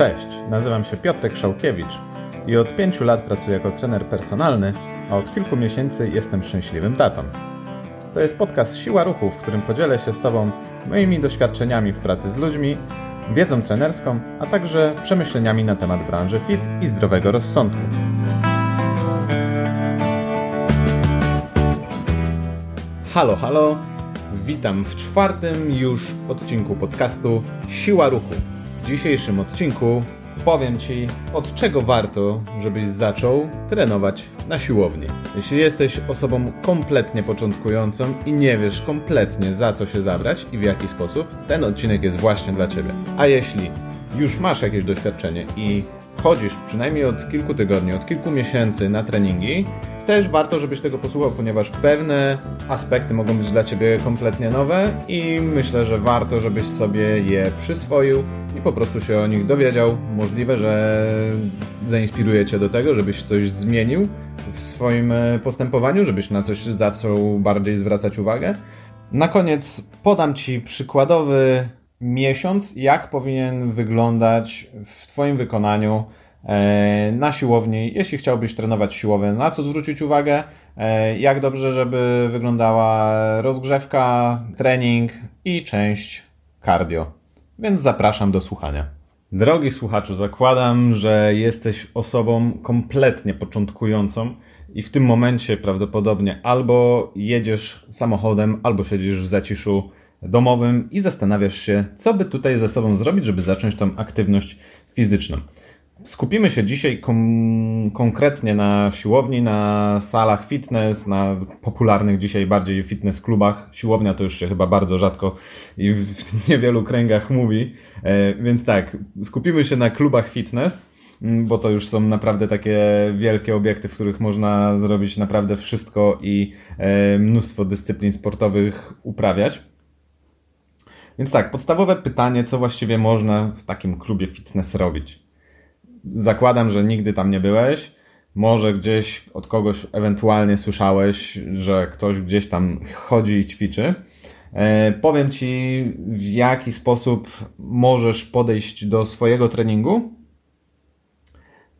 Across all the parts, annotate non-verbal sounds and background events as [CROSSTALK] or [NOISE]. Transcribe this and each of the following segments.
Cześć, nazywam się Piotrek Szałkiewicz i od pięciu lat pracuję jako trener personalny, a od kilku miesięcy jestem szczęśliwym tatą. To jest podcast Siła Ruchu, w którym podzielę się z Tobą moimi doświadczeniami w pracy z ludźmi, wiedzą trenerską, a także przemyśleniami na temat branży fit i zdrowego rozsądku. Halo, halo, witam w czwartym już odcinku podcastu Siła Ruchu. Dzisiejszym odcinku powiem Ci, od czego warto, żebyś zaczął trenować na siłowni. Jeśli jesteś osobą kompletnie początkującą i nie wiesz kompletnie za co się zabrać i w jaki sposób, ten odcinek jest właśnie dla Ciebie. A jeśli już masz jakieś doświadczenie i chodzisz przynajmniej od kilku tygodni, od kilku miesięcy na treningi, też warto, żebyś tego posłuchał, ponieważ pewne aspekty mogą być dla Ciebie kompletnie nowe i myślę, że warto, żebyś sobie je przyswoił i po prostu się o nich dowiedział. Możliwe, że zainspiruje Cię do tego, żebyś coś zmienił w swoim e, postępowaniu, żebyś na coś zaczął bardziej zwracać uwagę. Na koniec podam Ci przykładowy miesiąc, jak powinien wyglądać w Twoim wykonaniu na siłowni, jeśli chciałbyś trenować siłowe, na co zwrócić uwagę, e, jak dobrze, żeby wyglądała rozgrzewka, trening i część cardio. Więc zapraszam do słuchania. Drogi słuchaczu, zakładam, że jesteś osobą kompletnie początkującą i w tym momencie prawdopodobnie albo jedziesz samochodem, albo siedzisz w zaciszu domowym i zastanawiasz się, co by tutaj ze sobą zrobić, żeby zacząć tą aktywność fizyczną. Skupimy się dzisiaj kom- konkretnie na siłowni, na salach fitness, na popularnych dzisiaj bardziej fitness klubach. Siłownia to już się chyba bardzo rzadko i w niewielu kręgach mówi, e, więc tak, skupimy się na klubach fitness, bo to już są naprawdę takie wielkie obiekty, w których można zrobić naprawdę wszystko i e, mnóstwo dyscyplin sportowych uprawiać. Więc tak, podstawowe pytanie, co właściwie można w takim klubie fitness robić? Zakładam, że nigdy tam nie byłeś. Może gdzieś od kogoś ewentualnie słyszałeś, że ktoś gdzieś tam chodzi i ćwiczy. E, powiem Ci, w jaki sposób możesz podejść do swojego treningu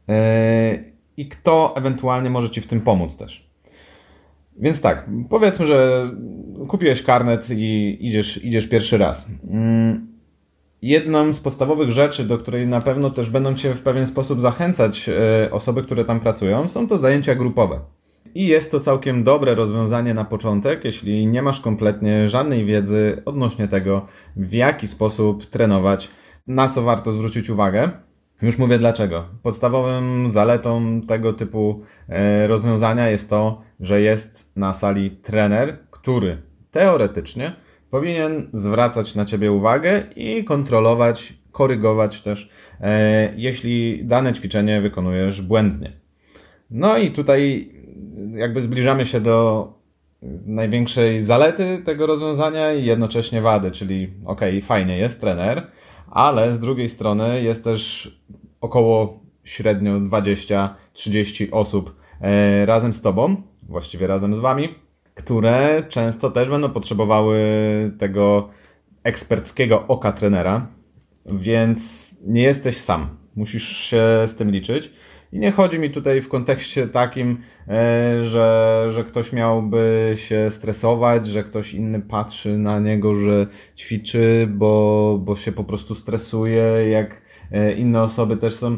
e, i kto ewentualnie może Ci w tym pomóc też. Więc tak, powiedzmy, że kupiłeś karnet i idziesz, idziesz pierwszy raz. Jedną z podstawowych rzeczy, do której na pewno też będą Cię w pewien sposób zachęcać e, osoby, które tam pracują, są to zajęcia grupowe. I jest to całkiem dobre rozwiązanie na początek, jeśli nie masz kompletnie żadnej wiedzy odnośnie tego, w jaki sposób trenować, na co warto zwrócić uwagę. Już mówię dlaczego. Podstawowym zaletą tego typu e, rozwiązania jest to, że jest na sali trener, który teoretycznie powinien zwracać na ciebie uwagę i kontrolować, korygować też, e, jeśli dane ćwiczenie wykonujesz błędnie. No i tutaj jakby zbliżamy się do największej zalety tego rozwiązania i jednocześnie wady, czyli ok, fajnie jest trener, ale z drugiej strony jest też około średnio 20-30 osób e, razem z tobą, właściwie razem z wami, które często też będą potrzebowały tego eksperckiego oka trenera, więc nie jesteś sam. Musisz się z tym liczyć. I nie chodzi mi tutaj w kontekście takim, e, że, że ktoś miałby się stresować, że ktoś inny patrzy na niego, że ćwiczy, bo, bo się po prostu stresuje, jak e, inne osoby też są.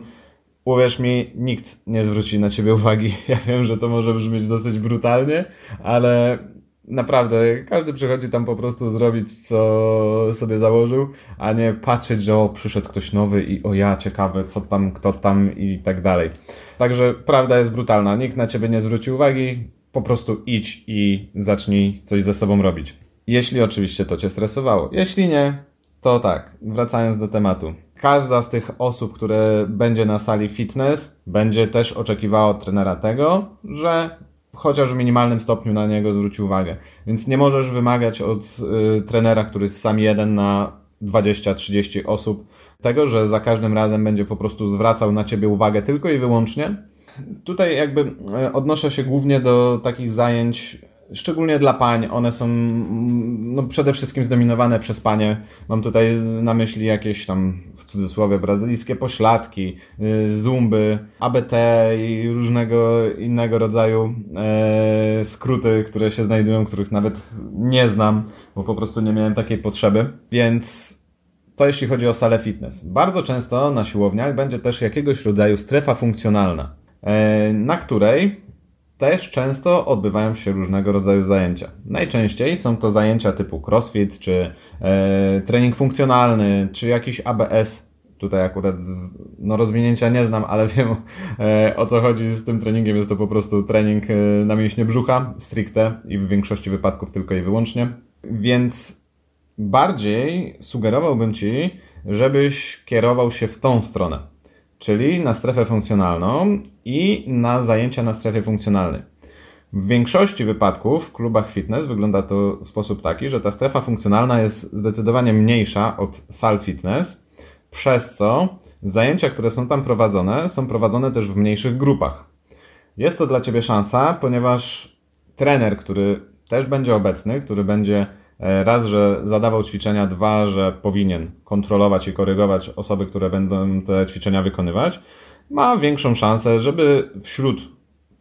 Uwierz mi, nikt nie zwróci na ciebie uwagi. [LAUGHS] Ja wiem, że to może brzmieć dosyć brutalnie, ale naprawdę każdy przychodzi tam po prostu zrobić, co sobie założył, a nie patrzeć, że o, przyszedł ktoś nowy i o ja, ciekawe, co tam, kto tam i tak dalej. Także prawda jest brutalna. Nikt na ciebie nie zwróci uwagi, po prostu idź i zacznij coś ze sobą robić. Jeśli oczywiście to cię stresowało. Jeśli nie, to tak, wracając do tematu. Każda z tych osób, które będzie na sali fitness, będzie też oczekiwała od trenera tego, że chociaż w minimalnym stopniu na niego zwróci uwagę. Więc nie możesz wymagać od y, trenera, który jest sam jeden na 20-30 osób, tego, że za każdym razem będzie po prostu zwracał na ciebie uwagę tylko i wyłącznie. Tutaj jakby y, odnoszę się głównie do takich zajęć szczególnie dla pań, one są no, przede wszystkim zdominowane przez panie. Mam tutaj na myśli jakieś tam w cudzysłowie brazylijskie pośladki, y, zumby, ABT i różnego innego rodzaju e, skróty, które się znajdują, których nawet nie znam, bo po prostu nie miałem takiej potrzeby. Więc to jeśli chodzi o salę fitness. Bardzo często na siłowniach będzie też jakiegoś rodzaju strefa funkcjonalna, e, na której też często odbywają się różnego rodzaju zajęcia. Najczęściej są to zajęcia typu crossfit, czy e, trening funkcjonalny, czy jakiś ABS. Tutaj akurat z, no rozwinięcia nie znam, ale [LAUGHS] wiem e, o co chodzi z tym treningiem. Jest to po prostu trening e, na mięśnie brzucha, stricte i w większości wypadków tylko i wyłącznie. Więc bardziej sugerowałbym Ci, żebyś kierował się w tą stronę, czyli na strefę funkcjonalną i na zajęcia na strefie funkcjonalnej. W większości wypadków w klubach fitness wygląda to w sposób taki, że ta strefa funkcjonalna jest zdecydowanie mniejsza od sal fitness, przez co zajęcia, które są tam prowadzone, są prowadzone też w mniejszych grupach. Jest to dla Ciebie szansa, ponieważ trener, który też będzie obecny, który będzie raz, że zadawał ćwiczenia, dwa, że powinien kontrolować i korygować osoby, które będą te ćwiczenia wykonywać, ma większą szansę, żeby wśród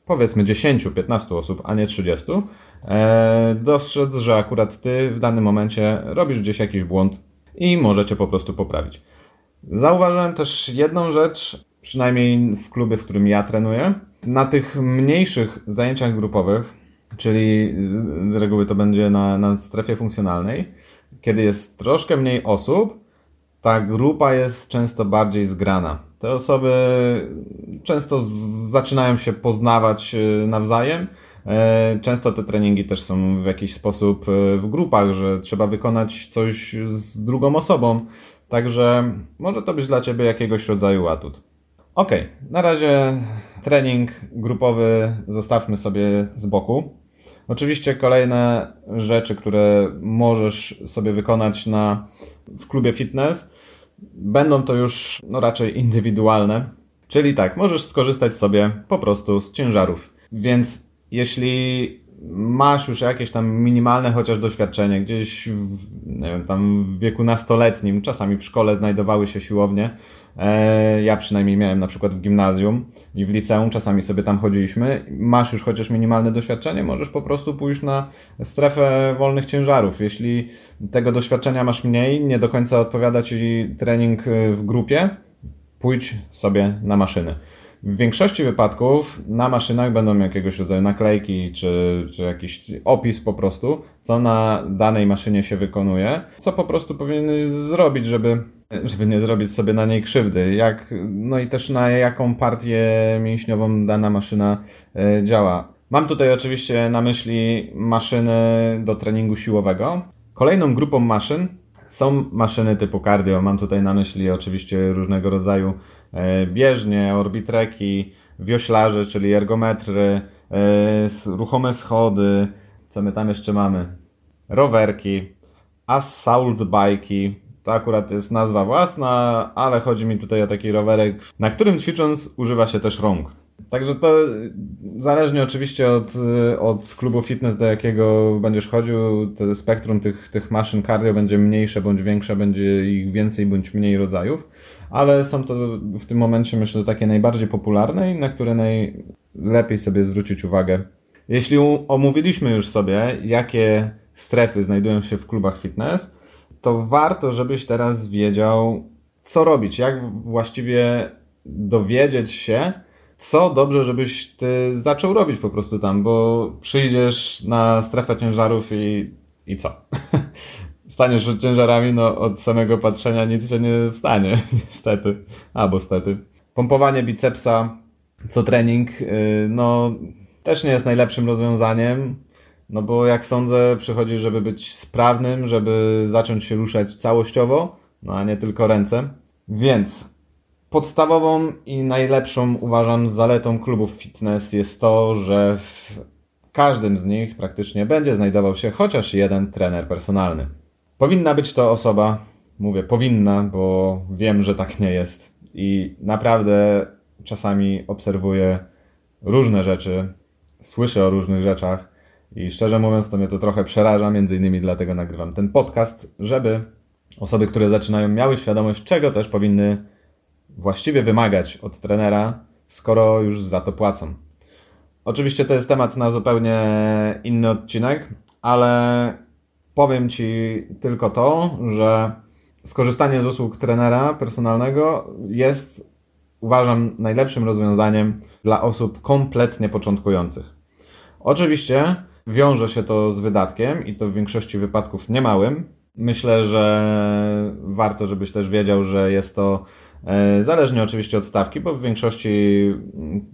powiedzmy 10-15 osób, a nie 30, e, dostrzec, że akurat ty w danym momencie robisz gdzieś jakiś błąd i możecie po prostu poprawić. Zauważyłem też jedną rzecz, przynajmniej w klubie, w którym ja trenuję. Na tych mniejszych zajęciach grupowych, czyli z reguły to będzie na, na strefie funkcjonalnej, kiedy jest troszkę mniej osób, ta grupa jest często bardziej zgrana. Te osoby często zaczynają się poznawać e, nawzajem. E, często te treningi też są w jakiś sposób e, w grupach, że trzeba wykonać coś z drugą osobą. Także może to być dla Ciebie jakiegoś rodzaju atut. Ok, na razie trening grupowy zostawmy sobie z boku. Oczywiście kolejne rzeczy, które możesz sobie wykonać na, w klubie fitness, będą to już no, raczej indywidualne. Czyli tak, możesz skorzystać sobie po prostu z ciężarów. Więc jeśli masz już jakieś tam minimalne chociaż doświadczenie, gdzieś w, nie wiem, tam w wieku nastoletnim, czasami w szkole znajdowały się siłownie, e, ja przynajmniej miałem na przykład w gimnazjum i w liceum, czasami sobie tam chodziliśmy, masz już chociaż minimalne doświadczenie, możesz po prostu pójść na strefę wolnych ciężarów. Jeśli tego doświadczenia masz mniej, nie do końca odpowiada Ci trening w grupie, pójdź sobie na maszyny. W większości wypadków na maszynach będą jakiegoś rodzaju naklejki, czy, czy jakiś opis po prostu, co na danej maszynie się wykonuje, co po prostu powinien zrobić, żeby, żeby nie zrobić sobie na niej krzywdy. Jak, no i też na jaką partię mięśniową dana maszyna e, działa. Mam tutaj oczywiście na myśli maszyny do treningu siłowego. Kolejną grupą maszyn są maszyny typu cardio. Mam tutaj na myśli oczywiście różnego rodzaju bieżnie, orbitreki, wioślarze, czyli ergometry, e, ruchome schody, co my tam jeszcze mamy? Rowerki, assault bike'i, to akurat jest nazwa własna, ale chodzi mi tutaj o taki rowerek, na którym ćwicząc używa się też rąk. Także to zależnie oczywiście od, od klubu fitness, do jakiego będziesz chodził, to spektrum tych, tych maszyn cardio będzie mniejsze bądź większe, będzie ich więcej bądź mniej rodzajów ale są to w tym momencie myślę takie najbardziej popularne i na które najlepiej sobie zwrócić uwagę. Jeśli omówiliśmy już sobie, jakie strefy znajdują się w klubach fitness, to warto, żebyś teraz wiedział, co robić, jak właściwie dowiedzieć się, co dobrze, żebyś ty zaczął robić po prostu tam, bo przyjdziesz na strefę ciężarów i, i co? [LAUGHS] staniesz przed ciężarami, no od samego patrzenia nic się nie stanie, [LAUGHS] niestety. Albo stety. Pompowanie bicepsa co trening, y, no też nie jest najlepszym rozwiązaniem, no bo jak sądzę, przychodzi, żeby być sprawnym, żeby zacząć się ruszać całościowo, no a nie tylko ręce. Więc podstawową i najlepszą uważam zaletą klubów fitness jest to, że w każdym z nich praktycznie będzie znajdował się chociaż jeden trener personalny. Powinna być to osoba, mówię powinna, bo wiem, że tak nie jest. I naprawdę czasami obserwuję różne rzeczy, słyszę o różnych rzeczach I szczerze mówiąc, to mnie to trochę przeraża, między innymi dlatego nagrywam ten podcast, żeby osoby, które zaczynają, miały świadomość, czego też powinny właściwie wymagać od trenera, skoro już za to płacą. Oczywiście to jest temat na zupełnie inny odcinek, ale powiem Ci tylko to, że skorzystanie z usług trenera personalnego jest, uważam, najlepszym rozwiązaniem dla osób kompletnie początkujących. Oczywiście wiąże się to z wydatkiem i to w większości wypadków niemałym. Myślę, że warto, żebyś też wiedział, że jest to zależnie oczywiście od stawki, bo w większości mm,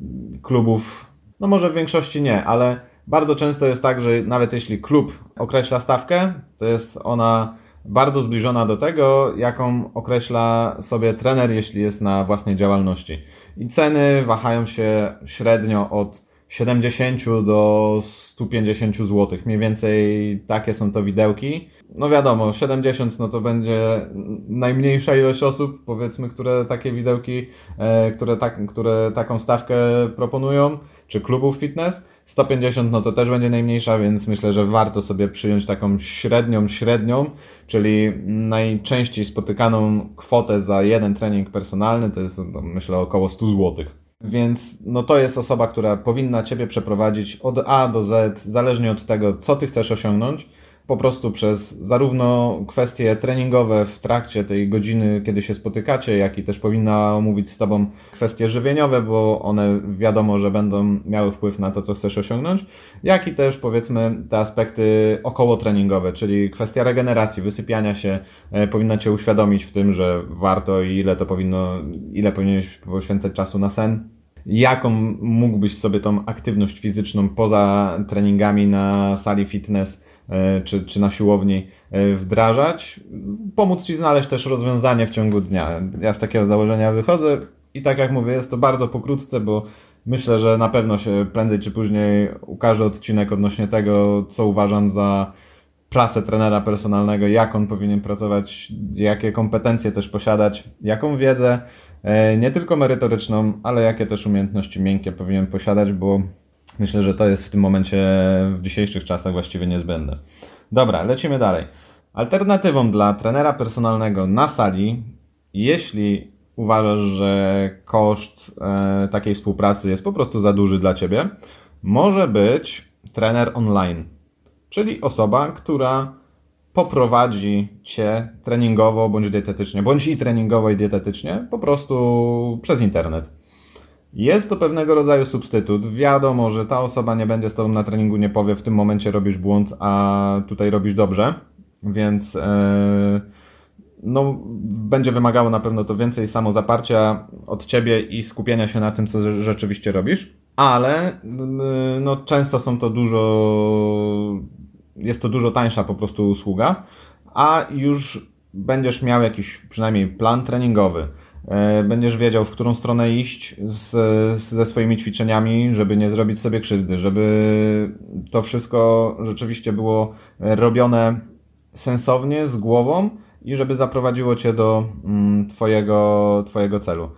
klubów, no może w większości nie, ale bardzo często jest tak, że nawet jeśli klub określa stawkę, to jest ona bardzo zbliżona do tego, jaką określa sobie trener, jeśli jest na własnej działalności. I ceny wahają się średnio od 70 do 150 zł. Mniej więcej takie są to widełki. No wiadomo, 70 no to będzie najmniejsza ilość osób, powiedzmy, które takie widełki, e, które, tak, które taką stawkę proponują, czy klubów fitness. 150 no to też będzie najmniejsza, więc myślę, że warto sobie przyjąć taką średnią, średnią, czyli najczęściej spotykaną kwotę za jeden trening personalny, to jest no, myślę około 100 złotych. Więc no to jest osoba, która powinna Ciebie przeprowadzić od A do Z, zależnie od tego, co Ty chcesz osiągnąć, po prostu przez zarówno kwestie treningowe w trakcie tej godziny, kiedy się spotykacie, jak i też powinna omówić z Tobą kwestie żywieniowe, bo one wiadomo, że będą miały wpływ na to, co chcesz osiągnąć, jak i też powiedzmy te aspekty około treningowe, czyli kwestia regeneracji, wysypiania się, e, powinna Cię uświadomić w tym, że warto i ile to powinno, ile powinieneś poświęcać czasu na sen, jaką mógłbyś sobie tą aktywność fizyczną poza treningami na sali fitness czy, czy na siłowni e, wdrażać, pomóc Ci znaleźć też rozwiązanie w ciągu dnia. Ja z takiego założenia wychodzę i tak jak mówię, jest to bardzo pokrótce, bo myślę, że na pewno się prędzej czy później ukaże odcinek odnośnie tego, co uważam za pracę trenera personalnego, jak on powinien pracować, jakie kompetencje też posiadać, jaką wiedzę, e, nie tylko merytoryczną, ale jakie też umiejętności miękkie powinien posiadać, bo Myślę, że to jest w tym momencie w dzisiejszych czasach właściwie niezbędne. Dobra, lecimy dalej. Alternatywą dla trenera personalnego na sali, jeśli uważasz, że koszt e, takiej współpracy jest po prostu za duży dla ciebie, może być trener online, czyli osoba, która poprowadzi cię treningowo bądź dietetycznie, bądź i treningowo i dietetycznie, po prostu przez internet. Jest to pewnego rodzaju substytut. Wiadomo, że ta osoba nie będzie z tobą na treningu, nie powie w tym momencie robisz błąd, a tutaj robisz dobrze, więc e, no, będzie wymagało na pewno to więcej samozaparcia od ciebie i skupienia się na tym, co rzeczywiście robisz, ale e, no, często są to dużo, jest to dużo tańsza po prostu usługa, a już będziesz miał jakiś przynajmniej plan treningowy będziesz wiedział, w którą stronę iść z, ze swoimi ćwiczeniami, żeby nie zrobić sobie krzywdy, żeby to wszystko rzeczywiście było robione sensownie, z głową i żeby zaprowadziło cię do mm, twojego, twojego celu.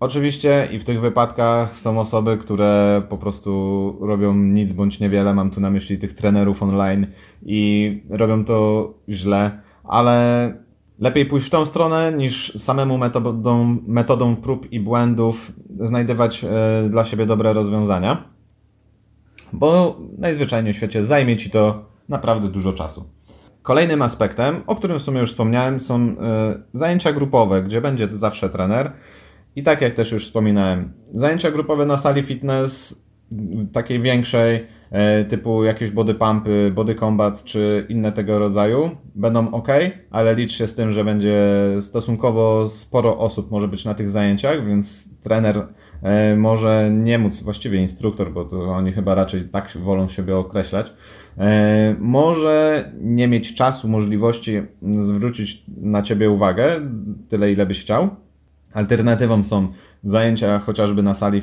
Oczywiście i w tych wypadkach są osoby, które po prostu robią nic bądź niewiele, mam tu na myśli tych trenerów online i robią to źle, ale Lepiej pójść w tą stronę niż samemu metodą, metodą prób i błędów znajdywać e, dla siebie dobre rozwiązania, bo najzwyczajniej w świecie zajmie ci to naprawdę dużo czasu. Kolejnym aspektem, o którym w sumie już wspomniałem, są e, zajęcia grupowe, gdzie będzie zawsze trener. I tak jak też już wspominałem, zajęcia grupowe na sali fitness takiej większej, typu jakieś body pumpy, body combat czy inne tego rodzaju, będą ok, ale licz się z tym, że będzie stosunkowo sporo osób może być na tych zajęciach, więc trener e, może nie móc, właściwie instruktor, bo to oni chyba raczej tak wolą siebie określać, e, może nie mieć czasu, możliwości zwrócić na ciebie uwagę, tyle ile byś chciał. Alternatywą są zajęcia chociażby na sali,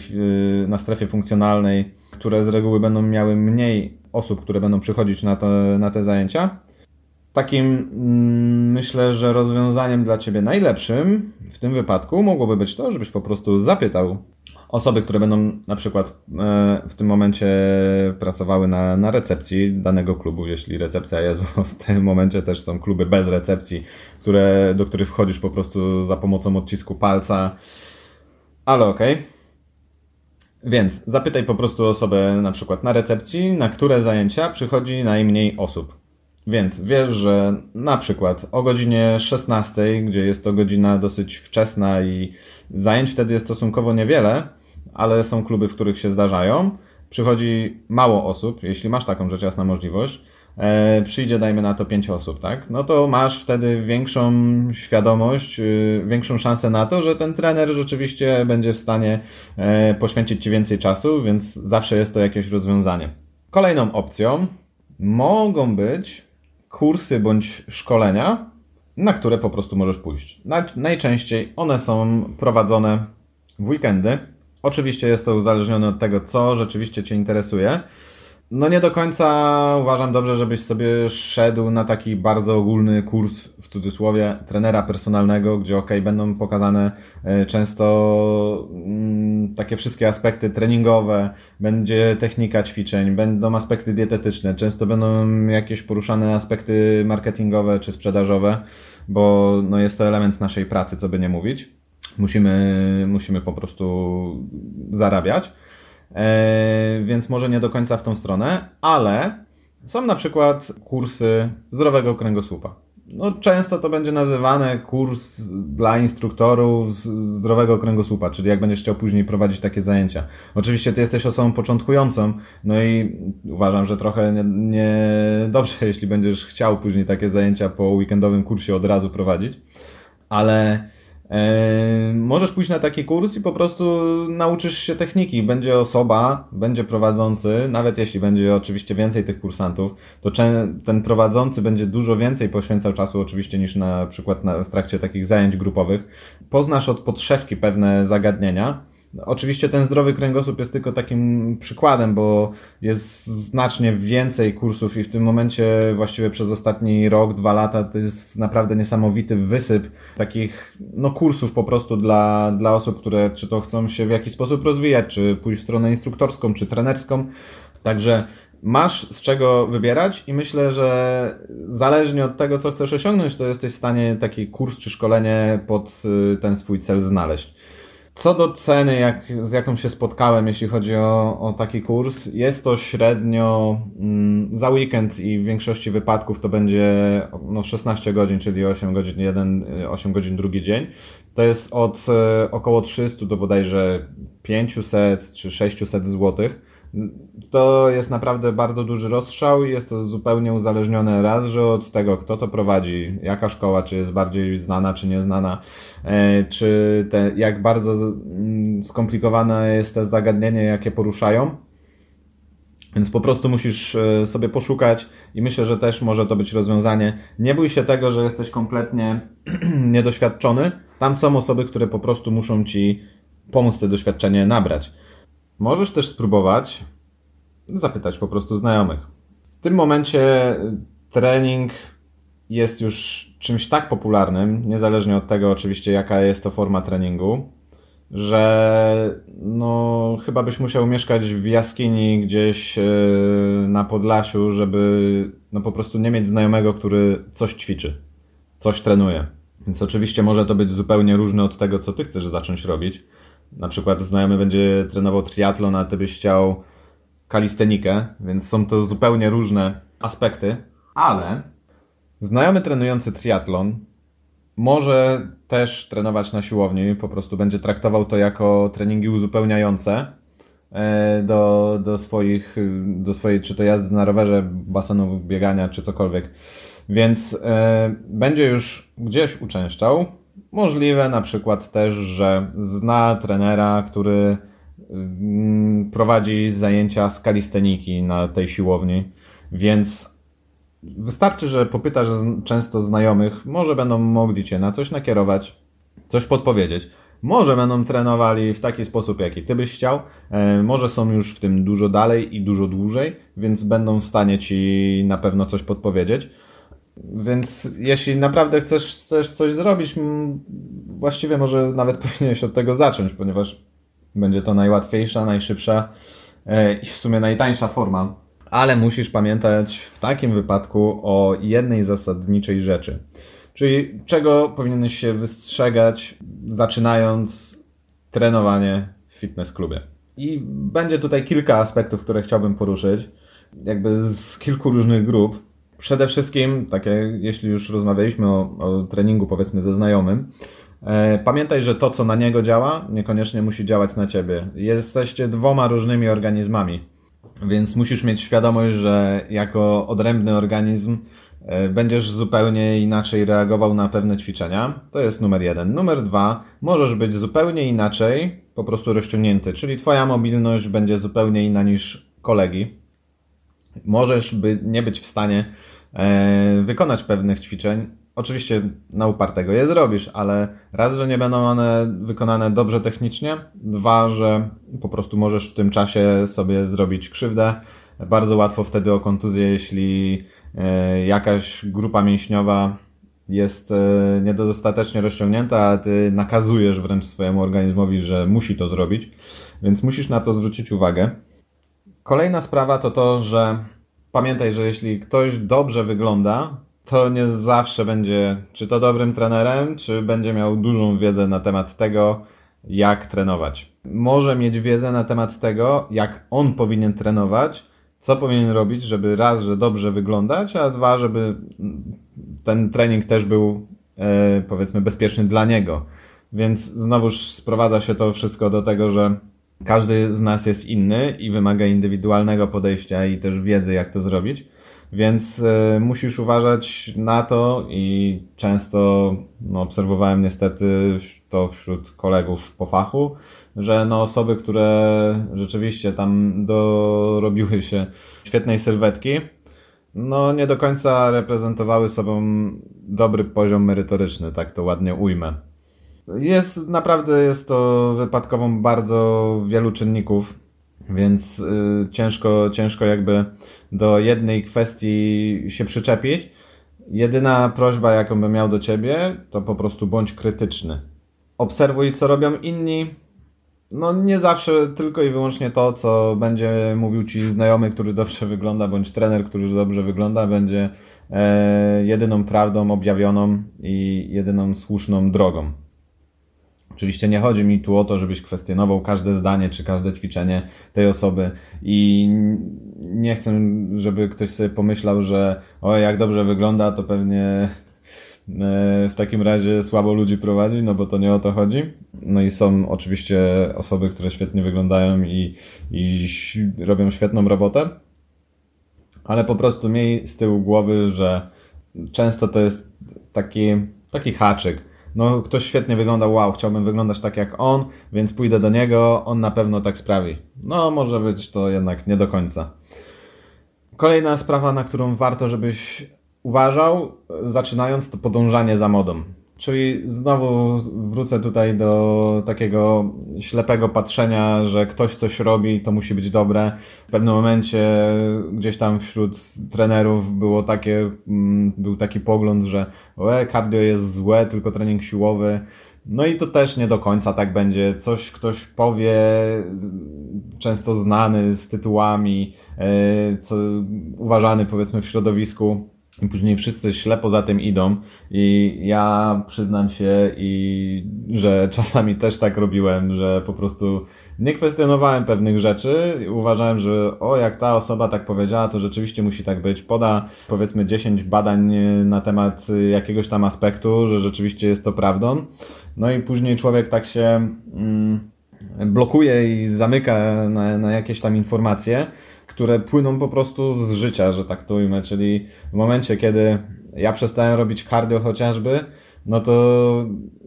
na strefie funkcjonalnej, które z reguły będą miały mniej osób, które będą przychodzić na te, na te zajęcia. takim mm, myślę, że rozwiązaniem dla Ciebie najlepszym w tym wypadku mogłoby być to, żebyś po prostu zapytał osoby, które będą na przykład e, w tym momencie pracowały na, na recepcji danego klubu, jeśli recepcja jest, [LAUGHS] bo w tym momencie też są kluby bez recepcji, które, do których wchodzisz po prostu za pomocą odcisku palca, ale okej. Okay. Więc zapytaj po prostu osobę na przykład na recepcji, na które zajęcia przychodzi najmniej osób. Więc wiesz, że na przykład o godzinie 16, gdzie jest to godzina dosyć wczesna i zajęć wtedy jest stosunkowo niewiele, ale są kluby, w których się zdarzają, przychodzi mało osób, jeśli masz taką rzecz jasna możliwość, e, przyjdzie dajmy na to 5 osób, tak? No to masz wtedy większą świadomość, y, większą szansę na to, że ten trener rzeczywiście będzie w stanie e, poświęcić Ci więcej czasu, więc zawsze jest to jakieś rozwiązanie. Kolejną opcją mogą być kursy bądź szkolenia, na które po prostu możesz pójść. Najczęściej one są prowadzone w weekendy. Oczywiście jest to uzależnione od tego, co rzeczywiście Cię interesuje. No nie do końca uważam dobrze, żebyś sobie szedł na taki bardzo ogólny kurs, w cudzysłowie, trenera personalnego, gdzie ok, będą pokazane e, często mm, takie wszystkie aspekty treningowe, będzie technika ćwiczeń, będą aspekty dietetyczne, często będą jakieś poruszane aspekty marketingowe czy sprzedażowe, bo no jest to element naszej pracy, co by nie mówić. Musimy, musimy po prostu zarabiać. E, więc może nie do końca w tą stronę, ale są na przykład kursy zdrowego kręgosłupa. No, często to będzie nazywane kurs dla instruktorów zdrowego kręgosłupa, czyli jak będziesz chciał później prowadzić takie zajęcia. Oczywiście ty jesteś osobą początkującą, no i uważam, że trochę niedobrze, nie dobrze, [LAUGHS] jeśli będziesz chciał później takie zajęcia po weekendowym kursie od razu prowadzić, ale Możesz pójść na taki kurs i po prostu nauczysz się techniki. Będzie osoba, będzie prowadzący, nawet jeśli będzie oczywiście więcej tych kursantów, to ten prowadzący będzie dużo więcej poświęcał czasu oczywiście niż na przykład w trakcie takich zajęć grupowych. Poznasz od podszewki pewne zagadnienia Oczywiście ten zdrowy kręgosłup jest tylko takim przykładem, bo jest znacznie więcej kursów i w tym momencie właściwie przez ostatni rok, dwa lata to jest naprawdę niesamowity wysyp takich no, kursów po prostu dla, dla osób, które czy to chcą się w jakiś sposób rozwijać, czy pójść w stronę instruktorską, czy trenerską. Także masz z czego wybierać i myślę, że zależnie od tego, co chcesz osiągnąć, to jesteś w stanie taki kurs czy szkolenie pod y, ten swój cel znaleźć. Co do ceny, jak, z jaką się spotkałem, jeśli chodzi o, o taki kurs, jest to średnio mm, za weekend i w większości wypadków to będzie no, 16 godzin, czyli 8 godzin jeden, 8 godzin drugi dzień. To jest od e, około 300 do bodajże 500 czy 600 złotych to jest naprawdę bardzo duży rozstrzał i jest to zupełnie uzależnione raz, że od tego, kto to prowadzi, jaka szkoła, czy jest bardziej znana, czy nieznana, e, czy te, jak bardzo mm, skomplikowane jest to zagadnienie, jakie poruszają. Więc po prostu musisz e, sobie poszukać i myślę, że też może to być rozwiązanie. Nie bój się tego, że jesteś kompletnie [CLEARS THROAT] niedoświadczony. Tam są osoby, które po prostu muszą ci pomóc te doświadczenie nabrać. Możesz też spróbować zapytać po prostu znajomych. W tym momencie trening jest już czymś tak popularnym, niezależnie od tego oczywiście jaka jest to forma treningu, że no chyba byś musiał mieszkać w jaskini gdzieś e, na Podlasiu, żeby no po prostu nie mieć znajomego, który coś ćwiczy, coś trenuje. Więc oczywiście może to być zupełnie różne od tego, co ty chcesz zacząć robić na przykład znajomy będzie trenował triatlon, a ty byś chciał kalistenikę, więc są to zupełnie różne aspekty, ale znajomy trenujący triatlon może też trenować na siłowni, po prostu będzie traktował to jako treningi uzupełniające e, do, do swoich, do swojej, czy to jazdy na rowerze, basenu, biegania, czy cokolwiek. Więc e, będzie już gdzieś uczęszczał, Możliwe na przykład też, że zna trenera, który mm, prowadzi zajęcia z kalisteniki na tej siłowni, więc wystarczy, że popytasz często znajomych, może będą mogli cię na coś nakierować, coś podpowiedzieć. Może będą trenowali w taki sposób, jaki ty byś chciał, e, może są już w tym dużo dalej i dużo dłużej, więc będą w stanie ci na pewno coś podpowiedzieć. Więc jeśli naprawdę chcesz, chcesz coś zrobić, właściwie może nawet [LAUGHS] powinieneś od tego zacząć, ponieważ będzie to najłatwiejsza, najszybsza e, i w sumie najtańsza forma. Ale musisz pamiętać w takim wypadku o jednej zasadniczej rzeczy. Czyli czego powinieneś się wystrzegać, zaczynając trenowanie w fitness klubie. I będzie tutaj kilka aspektów, które chciałbym poruszyć, jakby z kilku różnych grup. Przede wszystkim, takie, jeśli już rozmawialiśmy o, o treningu, powiedzmy, ze znajomym, e, pamiętaj, że to, co na niego działa, niekoniecznie musi działać na ciebie. Jesteście dwoma różnymi organizmami, więc musisz mieć świadomość, że jako odrębny organizm e, będziesz zupełnie inaczej reagował na pewne ćwiczenia. To jest numer jeden. Numer dwa, możesz być zupełnie inaczej, po prostu rozciągnięty, czyli twoja mobilność będzie zupełnie inna niż kolegi możesz by nie być w stanie e, wykonać pewnych ćwiczeń. Oczywiście na upartego je zrobisz, ale raz, że nie będą one wykonane dobrze technicznie, dwa, że po prostu możesz w tym czasie sobie zrobić krzywdę. Bardzo łatwo wtedy o kontuzję, jeśli e, jakaś grupa mięśniowa jest e, niedostatecznie rozciągnięta, a ty nakazujesz wręcz swojemu organizmowi, że musi to zrobić, więc musisz na to zwrócić uwagę. Kolejna sprawa to to, że pamiętaj, że jeśli ktoś dobrze wygląda, to nie zawsze będzie czy to dobrym trenerem, czy będzie miał dużą wiedzę na temat tego, jak trenować. Może mieć wiedzę na temat tego, jak on powinien trenować, co powinien robić, żeby raz, że dobrze wyglądać, a dwa, żeby ten trening też był e, powiedzmy bezpieczny dla niego. Więc znowuż sprowadza się to wszystko do tego, że każdy z nas jest inny i wymaga indywidualnego podejścia i też wiedzy, jak to zrobić. Więc y, musisz uważać na to i często no, obserwowałem niestety to wśród kolegów po fachu, że no, osoby, które rzeczywiście tam dorobiły się świetnej sylwetki, no nie do końca reprezentowały sobą dobry poziom merytoryczny, tak to ładnie ujmę. Jest naprawdę jest to wypadkową bardzo wielu czynników, więc y, ciężko, ciężko jakby do jednej kwestii się przyczepić. Jedyna prośba, jaką bym miał do ciebie, to po prostu bądź krytyczny. Obserwuj, co robią inni. No, nie zawsze tylko i wyłącznie to, co będzie mówił ci znajomy, który dobrze wygląda, bądź trener, który dobrze wygląda, będzie e, jedyną prawdą objawioną i jedyną słuszną drogą. Oczywiście nie chodzi mi tu o to, żebyś kwestionował każde zdanie czy każde ćwiczenie tej osoby i nie chcę, żeby ktoś sobie pomyślał, że o jak dobrze wygląda, to pewnie e, w takim razie słabo ludzi prowadzi, no bo to nie o to chodzi. No i są oczywiście osoby, które świetnie wyglądają i, i robią świetną robotę, ale po prostu miej z tyłu głowy, że często to jest taki, taki haczyk no ktoś świetnie wygląda, wow, chciałbym wyglądać tak jak on, więc pójdę do niego, on na pewno tak sprawi. No może być to jednak nie do końca. Kolejna sprawa, na którą warto, żebyś uważał, zaczynając to podążanie za modą. Czyli znowu wrócę tutaj do takiego ślepego patrzenia, że ktoś coś robi, to musi być dobre. W pewnym momencie gdzieś tam wśród trenerów było takie, mm, był taki pogląd, że e, cardio jest złe, tylko trening siłowy. No i to też nie do końca tak będzie. Coś ktoś powie, często znany z tytułami, e, co uważany powiedzmy w środowisku i później wszyscy ślepo za tym idą i ja przyznam się i że czasami też tak robiłem, że po prostu nie kwestionowałem pewnych rzeczy. Uważałem, że o, jak ta osoba tak powiedziała, to rzeczywiście musi tak być. Poda powiedzmy 10 badań na temat jakiegoś tam aspektu, że rzeczywiście jest to prawdą. No i później człowiek tak się mm, blokuje i zamyka na, na jakieś tam informacje które płyną po prostu z życia, że tak to ujmę, czyli w momencie, kiedy ja przestałem robić cardio chociażby, no to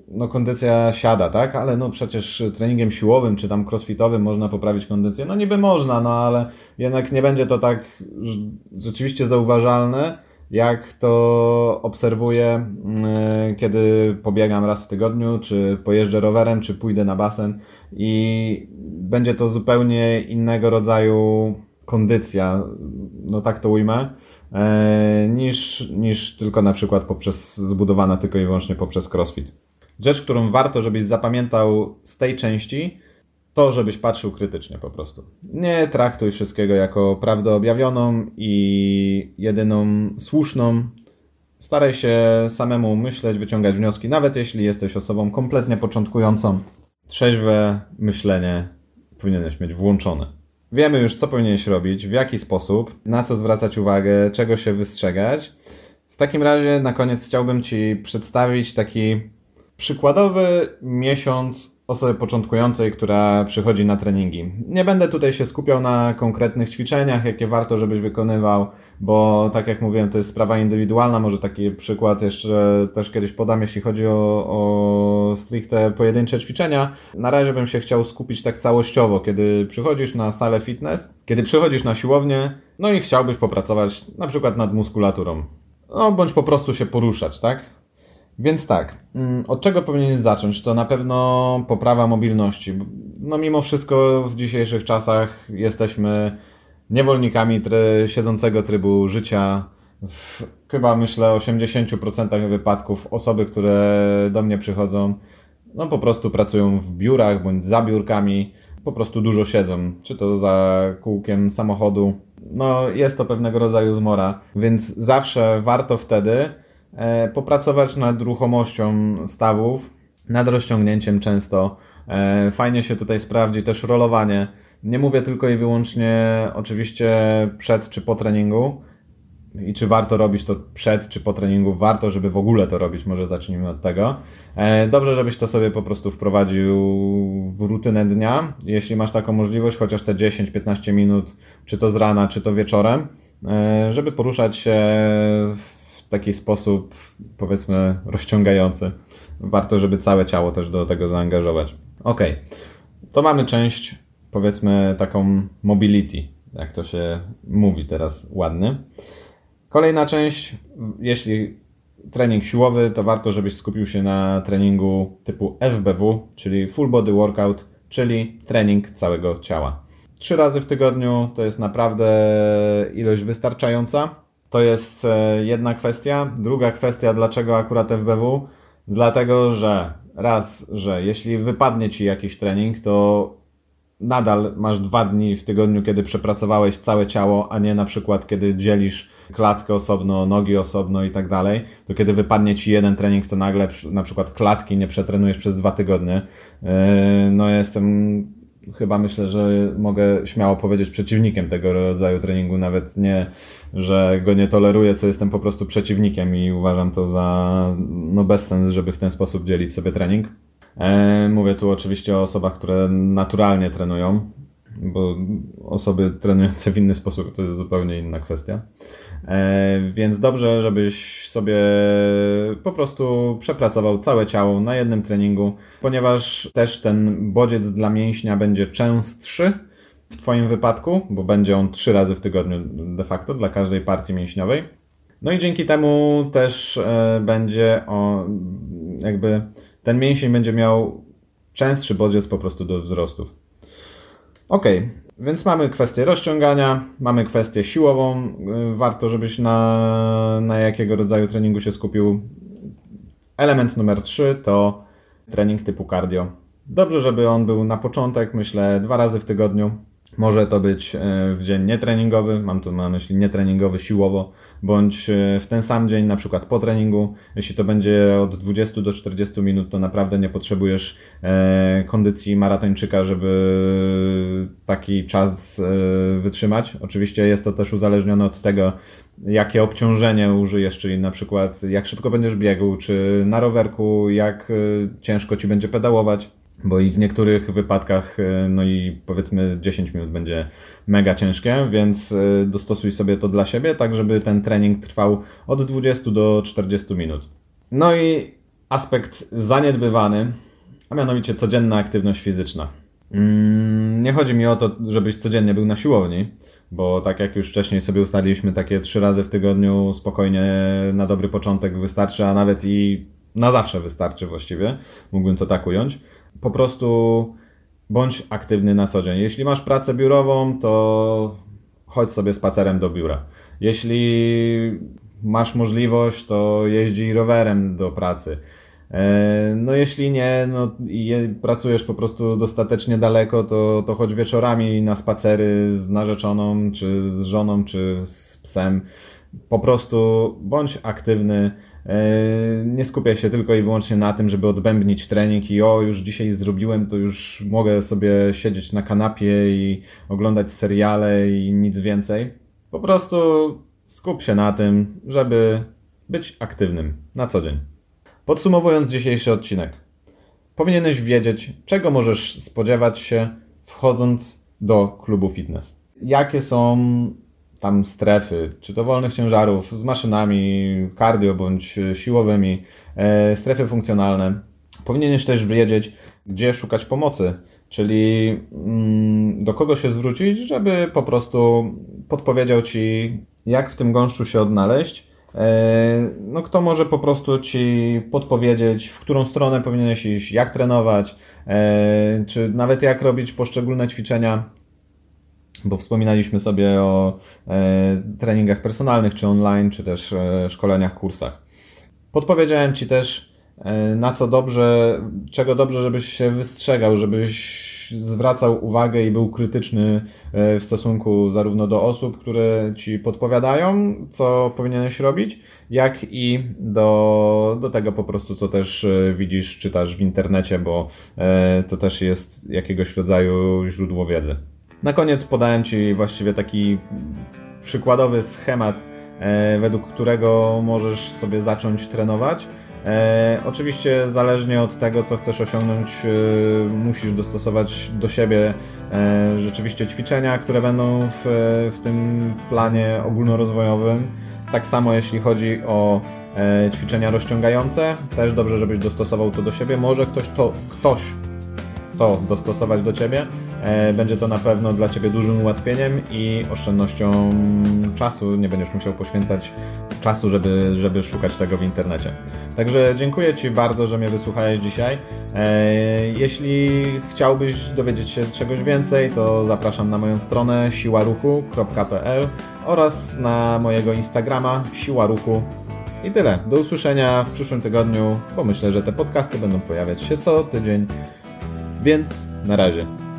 no kondycja siada, tak? Ale no przecież treningiem siłowym czy tam crossfitowym można poprawić kondycję. No niby można, no ale jednak nie będzie to tak rzeczywiście zauważalne, jak to obserwuję, mm, kiedy pobiegam raz w tygodniu, czy pojeżdżę rowerem, czy pójdę na basen i będzie to zupełnie innego rodzaju kondycja, no tak to ujmę, e, niż, niż tylko na przykład poprzez zbudowana tylko i wyłącznie poprzez crossfit. Rzecz, którą warto, żebyś zapamiętał z tej części, to żebyś patrzył krytycznie po prostu. Nie traktuj wszystkiego jako prawdę objawioną i jedyną słuszną. Staraj się samemu myśleć, wyciągać wnioski, nawet jeśli jesteś osobą kompletnie początkującą. Trzeźwe myślenie powinieneś mieć włączone. Wiemy już, co powinieneś robić, w jaki sposób, na co zwracać uwagę, czego się wystrzegać. W takim razie na koniec chciałbym Ci przedstawić taki przykładowy miesiąc osoby początkującej, która przychodzi na treningi. Nie będę tutaj się skupiał na konkretnych ćwiczeniach, jakie warto, żebyś wykonywał, bo tak jak mówiłem, to jest sprawa indywidualna. Może taki przykład jeszcze też kiedyś podam, jeśli chodzi o, o stricte pojedyncze ćwiczenia. Na razie bym się chciał skupić tak całościowo, kiedy przychodzisz na salę fitness, kiedy przychodzisz na siłownię, no i chciałbyś popracować na przykład nad muskulaturą. No, bądź po prostu się poruszać, tak? Więc tak, mm, od czego powinieneś zacząć? To na pewno poprawa mobilności. No mimo wszystko w dzisiejszych czasach jesteśmy niewolnikami try, siedzącego trybu życia. W chyba myślę 80% wypadków osoby, które do mnie przychodzą, no po prostu pracują w biurach bądź za biurkami, po prostu dużo siedzą, czy to za kółkiem samochodu. No jest to pewnego rodzaju zmora, więc zawsze warto wtedy popracować nad ruchomością stawów, nad rozciągnięciem często. E, fajnie się tutaj sprawdzi też rolowanie. Nie mówię tylko i wyłącznie oczywiście przed czy po treningu. I czy warto robić to przed czy po treningu? Warto, żeby w ogóle to robić, może zacznijmy od tego. E, dobrze, żebyś to sobie po prostu wprowadził w rutynę dnia, jeśli masz taką możliwość, chociaż te 10-15 minut, czy to z rana, czy to wieczorem, żeby poruszać się w taki sposób, powiedzmy, rozciągający. Warto, żeby całe ciało też do tego zaangażować. Ok, to mamy część, powiedzmy, taką mobility, jak to się mówi teraz ładny. Kolejna część, jeśli trening siłowy, to warto, żebyś skupił się na treningu typu FBW, czyli Full Body Workout, czyli trening całego ciała. Trzy razy w tygodniu to jest naprawdę ilość wystarczająca. To jest e, jedna kwestia. Druga kwestia, dlaczego akurat FBW? Dlatego, że raz, że jeśli wypadnie ci jakiś trening, to nadal masz dwa dni w tygodniu, kiedy przepracowałeś całe ciało, a nie na przykład kiedy dzielisz klatkę osobno, nogi osobno i tak dalej, to kiedy wypadnie ci jeden trening, to nagle na przykład klatki nie przetrenujesz przez dwa tygodnie. E, no jestem chyba myślę, że mogę śmiało powiedzieć przeciwnikiem tego rodzaju treningu, nawet nie, że go nie toleruję, co jestem po prostu przeciwnikiem i uważam to za no bezsens, żeby w ten sposób dzielić sobie trening. E, mówię tu oczywiście o osobach, które naturalnie trenują, bo osoby trenujące w inny sposób to jest zupełnie inna kwestia. E, więc dobrze, żebyś sobie po prostu przepracował całe ciało na jednym treningu, ponieważ też ten bodziec dla mięśnia będzie częstszy w Twoim wypadku, bo będzie on trzy razy w tygodniu de facto dla każdej partii mięśniowej. No i dzięki temu też e, będzie o, jakby ten mięsień będzie miał częstszy bodziec po prostu do wzrostów. Ok, więc mamy kwestię rozciągania, mamy kwestię siłową. Y, warto, żebyś na, na jakiego rodzaju treningu się skupił. Element numer 3 to trening typu cardio. Dobrze, żeby on był na początek, myślę, dwa razy w tygodniu. Może to być y, w dzień nietreningowy, mam tu na myśli nietreningowy siłowo, bądź e, w ten sam dzień, na przykład po treningu. Jeśli to będzie od 20 do 40 minut, to naprawdę nie potrzebujesz e, kondycji maratończyka, żeby taki czas e, wytrzymać. Oczywiście jest to też uzależnione od tego, jakie obciążenie użyjesz, czyli na przykład jak szybko będziesz biegł, czy na rowerku, jak ciężko ci będzie pedałować bo i w niektórych wypadkach, e, no i powiedzmy 10 minut będzie mega ciężkie, więc e, dostosuj sobie to dla siebie, tak żeby ten trening trwał od 20 do 40 minut. No i aspekt zaniedbywany, a mianowicie codzienna aktywność fizyczna. Mm, nie chodzi mi o to, żebyś codziennie był na siłowni, bo tak jak już wcześniej sobie ustaliliśmy, takie trzy razy w tygodniu spokojnie na dobry początek wystarczy, a nawet i na zawsze wystarczy właściwie, mógłbym to tak ująć po prostu bądź aktywny na co dzień. Jeśli masz pracę biurową, to chodź sobie spacerem do biura. Jeśli masz możliwość, to jeździ rowerem do pracy. E, no jeśli nie, no i pracujesz po prostu dostatecznie daleko, to, to chodź wieczorami na spacery z narzeczoną, czy z żoną, czy z psem. Po prostu bądź aktywny. E, nie skupiaj się tylko i wyłącznie na tym, żeby odbębnić trening i o, już dzisiaj zrobiłem, to już mogę sobie siedzieć na kanapie i oglądać seriale i nic więcej. Po prostu skup się na tym, żeby być aktywnym na co dzień. Podsumowując dzisiejszy odcinek, powinieneś wiedzieć, czego możesz spodziewać się wchodząc do klubu fitness. Jakie są tam strefy, czy to wolnych ciężarów z maszynami, cardio bądź siłowymi, e, strefy funkcjonalne. Powinieneś też wiedzieć, gdzie szukać pomocy, czyli mm, do kogo się zwrócić, żeby po prostu podpowiedział ci, jak w tym gąszczu się odnaleźć E, no kto może po prostu Ci podpowiedzieć, w którą stronę powinieneś iść, jak trenować, e, czy nawet jak robić poszczególne ćwiczenia, bo wspominaliśmy sobie o e, treningach personalnych, czy online, czy też szkoleniach, kursach. Podpowiedziałem Ci też, na co dobrze, czego dobrze, żebyś się wystrzegał, żebyś zwracał uwagę i był krytyczny e, w stosunku zarówno do osób, które ci podpowiadają, co powinieneś robić, jak i do, do tego po prostu, co też e, widzisz, czytasz w internecie, bo e, to też jest jakiegoś rodzaju źródło wiedzy. Na koniec podałem Ci właściwie taki przykładowy schemat, według którego możesz sobie zacząć trenować. E, oczywiście zależnie od tego, co chcesz osiągnąć, e, musisz dostosować do siebie e, rzeczywiście ćwiczenia, które będą w, w tym planie ogólnorozwojowym. Tak samo jeśli chodzi o e, ćwiczenia rozciągające, też dobrze, żebyś dostosował to do siebie. Może ktoś to, ktoś to dostosować do Ciebie. E, będzie to na pewno dla Ciebie dużym ułatwieniem i oszczędnością czasu. Nie będziesz musiał poświęcać czasu, żeby, żeby szukać tego w internecie. Także dziękuję Ci bardzo, że mnie wysłuchałeś dzisiaj. E, jeśli chciałbyś dowiedzieć się czegoś więcej, to zapraszam na moją stronę siłaruchu.pl oraz na mojego Instagrama siła ruchu. I tyle. Do usłyszenia w przyszłym tygodniu, bo myślę, że te podcasty będą pojawiać się co tydzień. Więc na razie.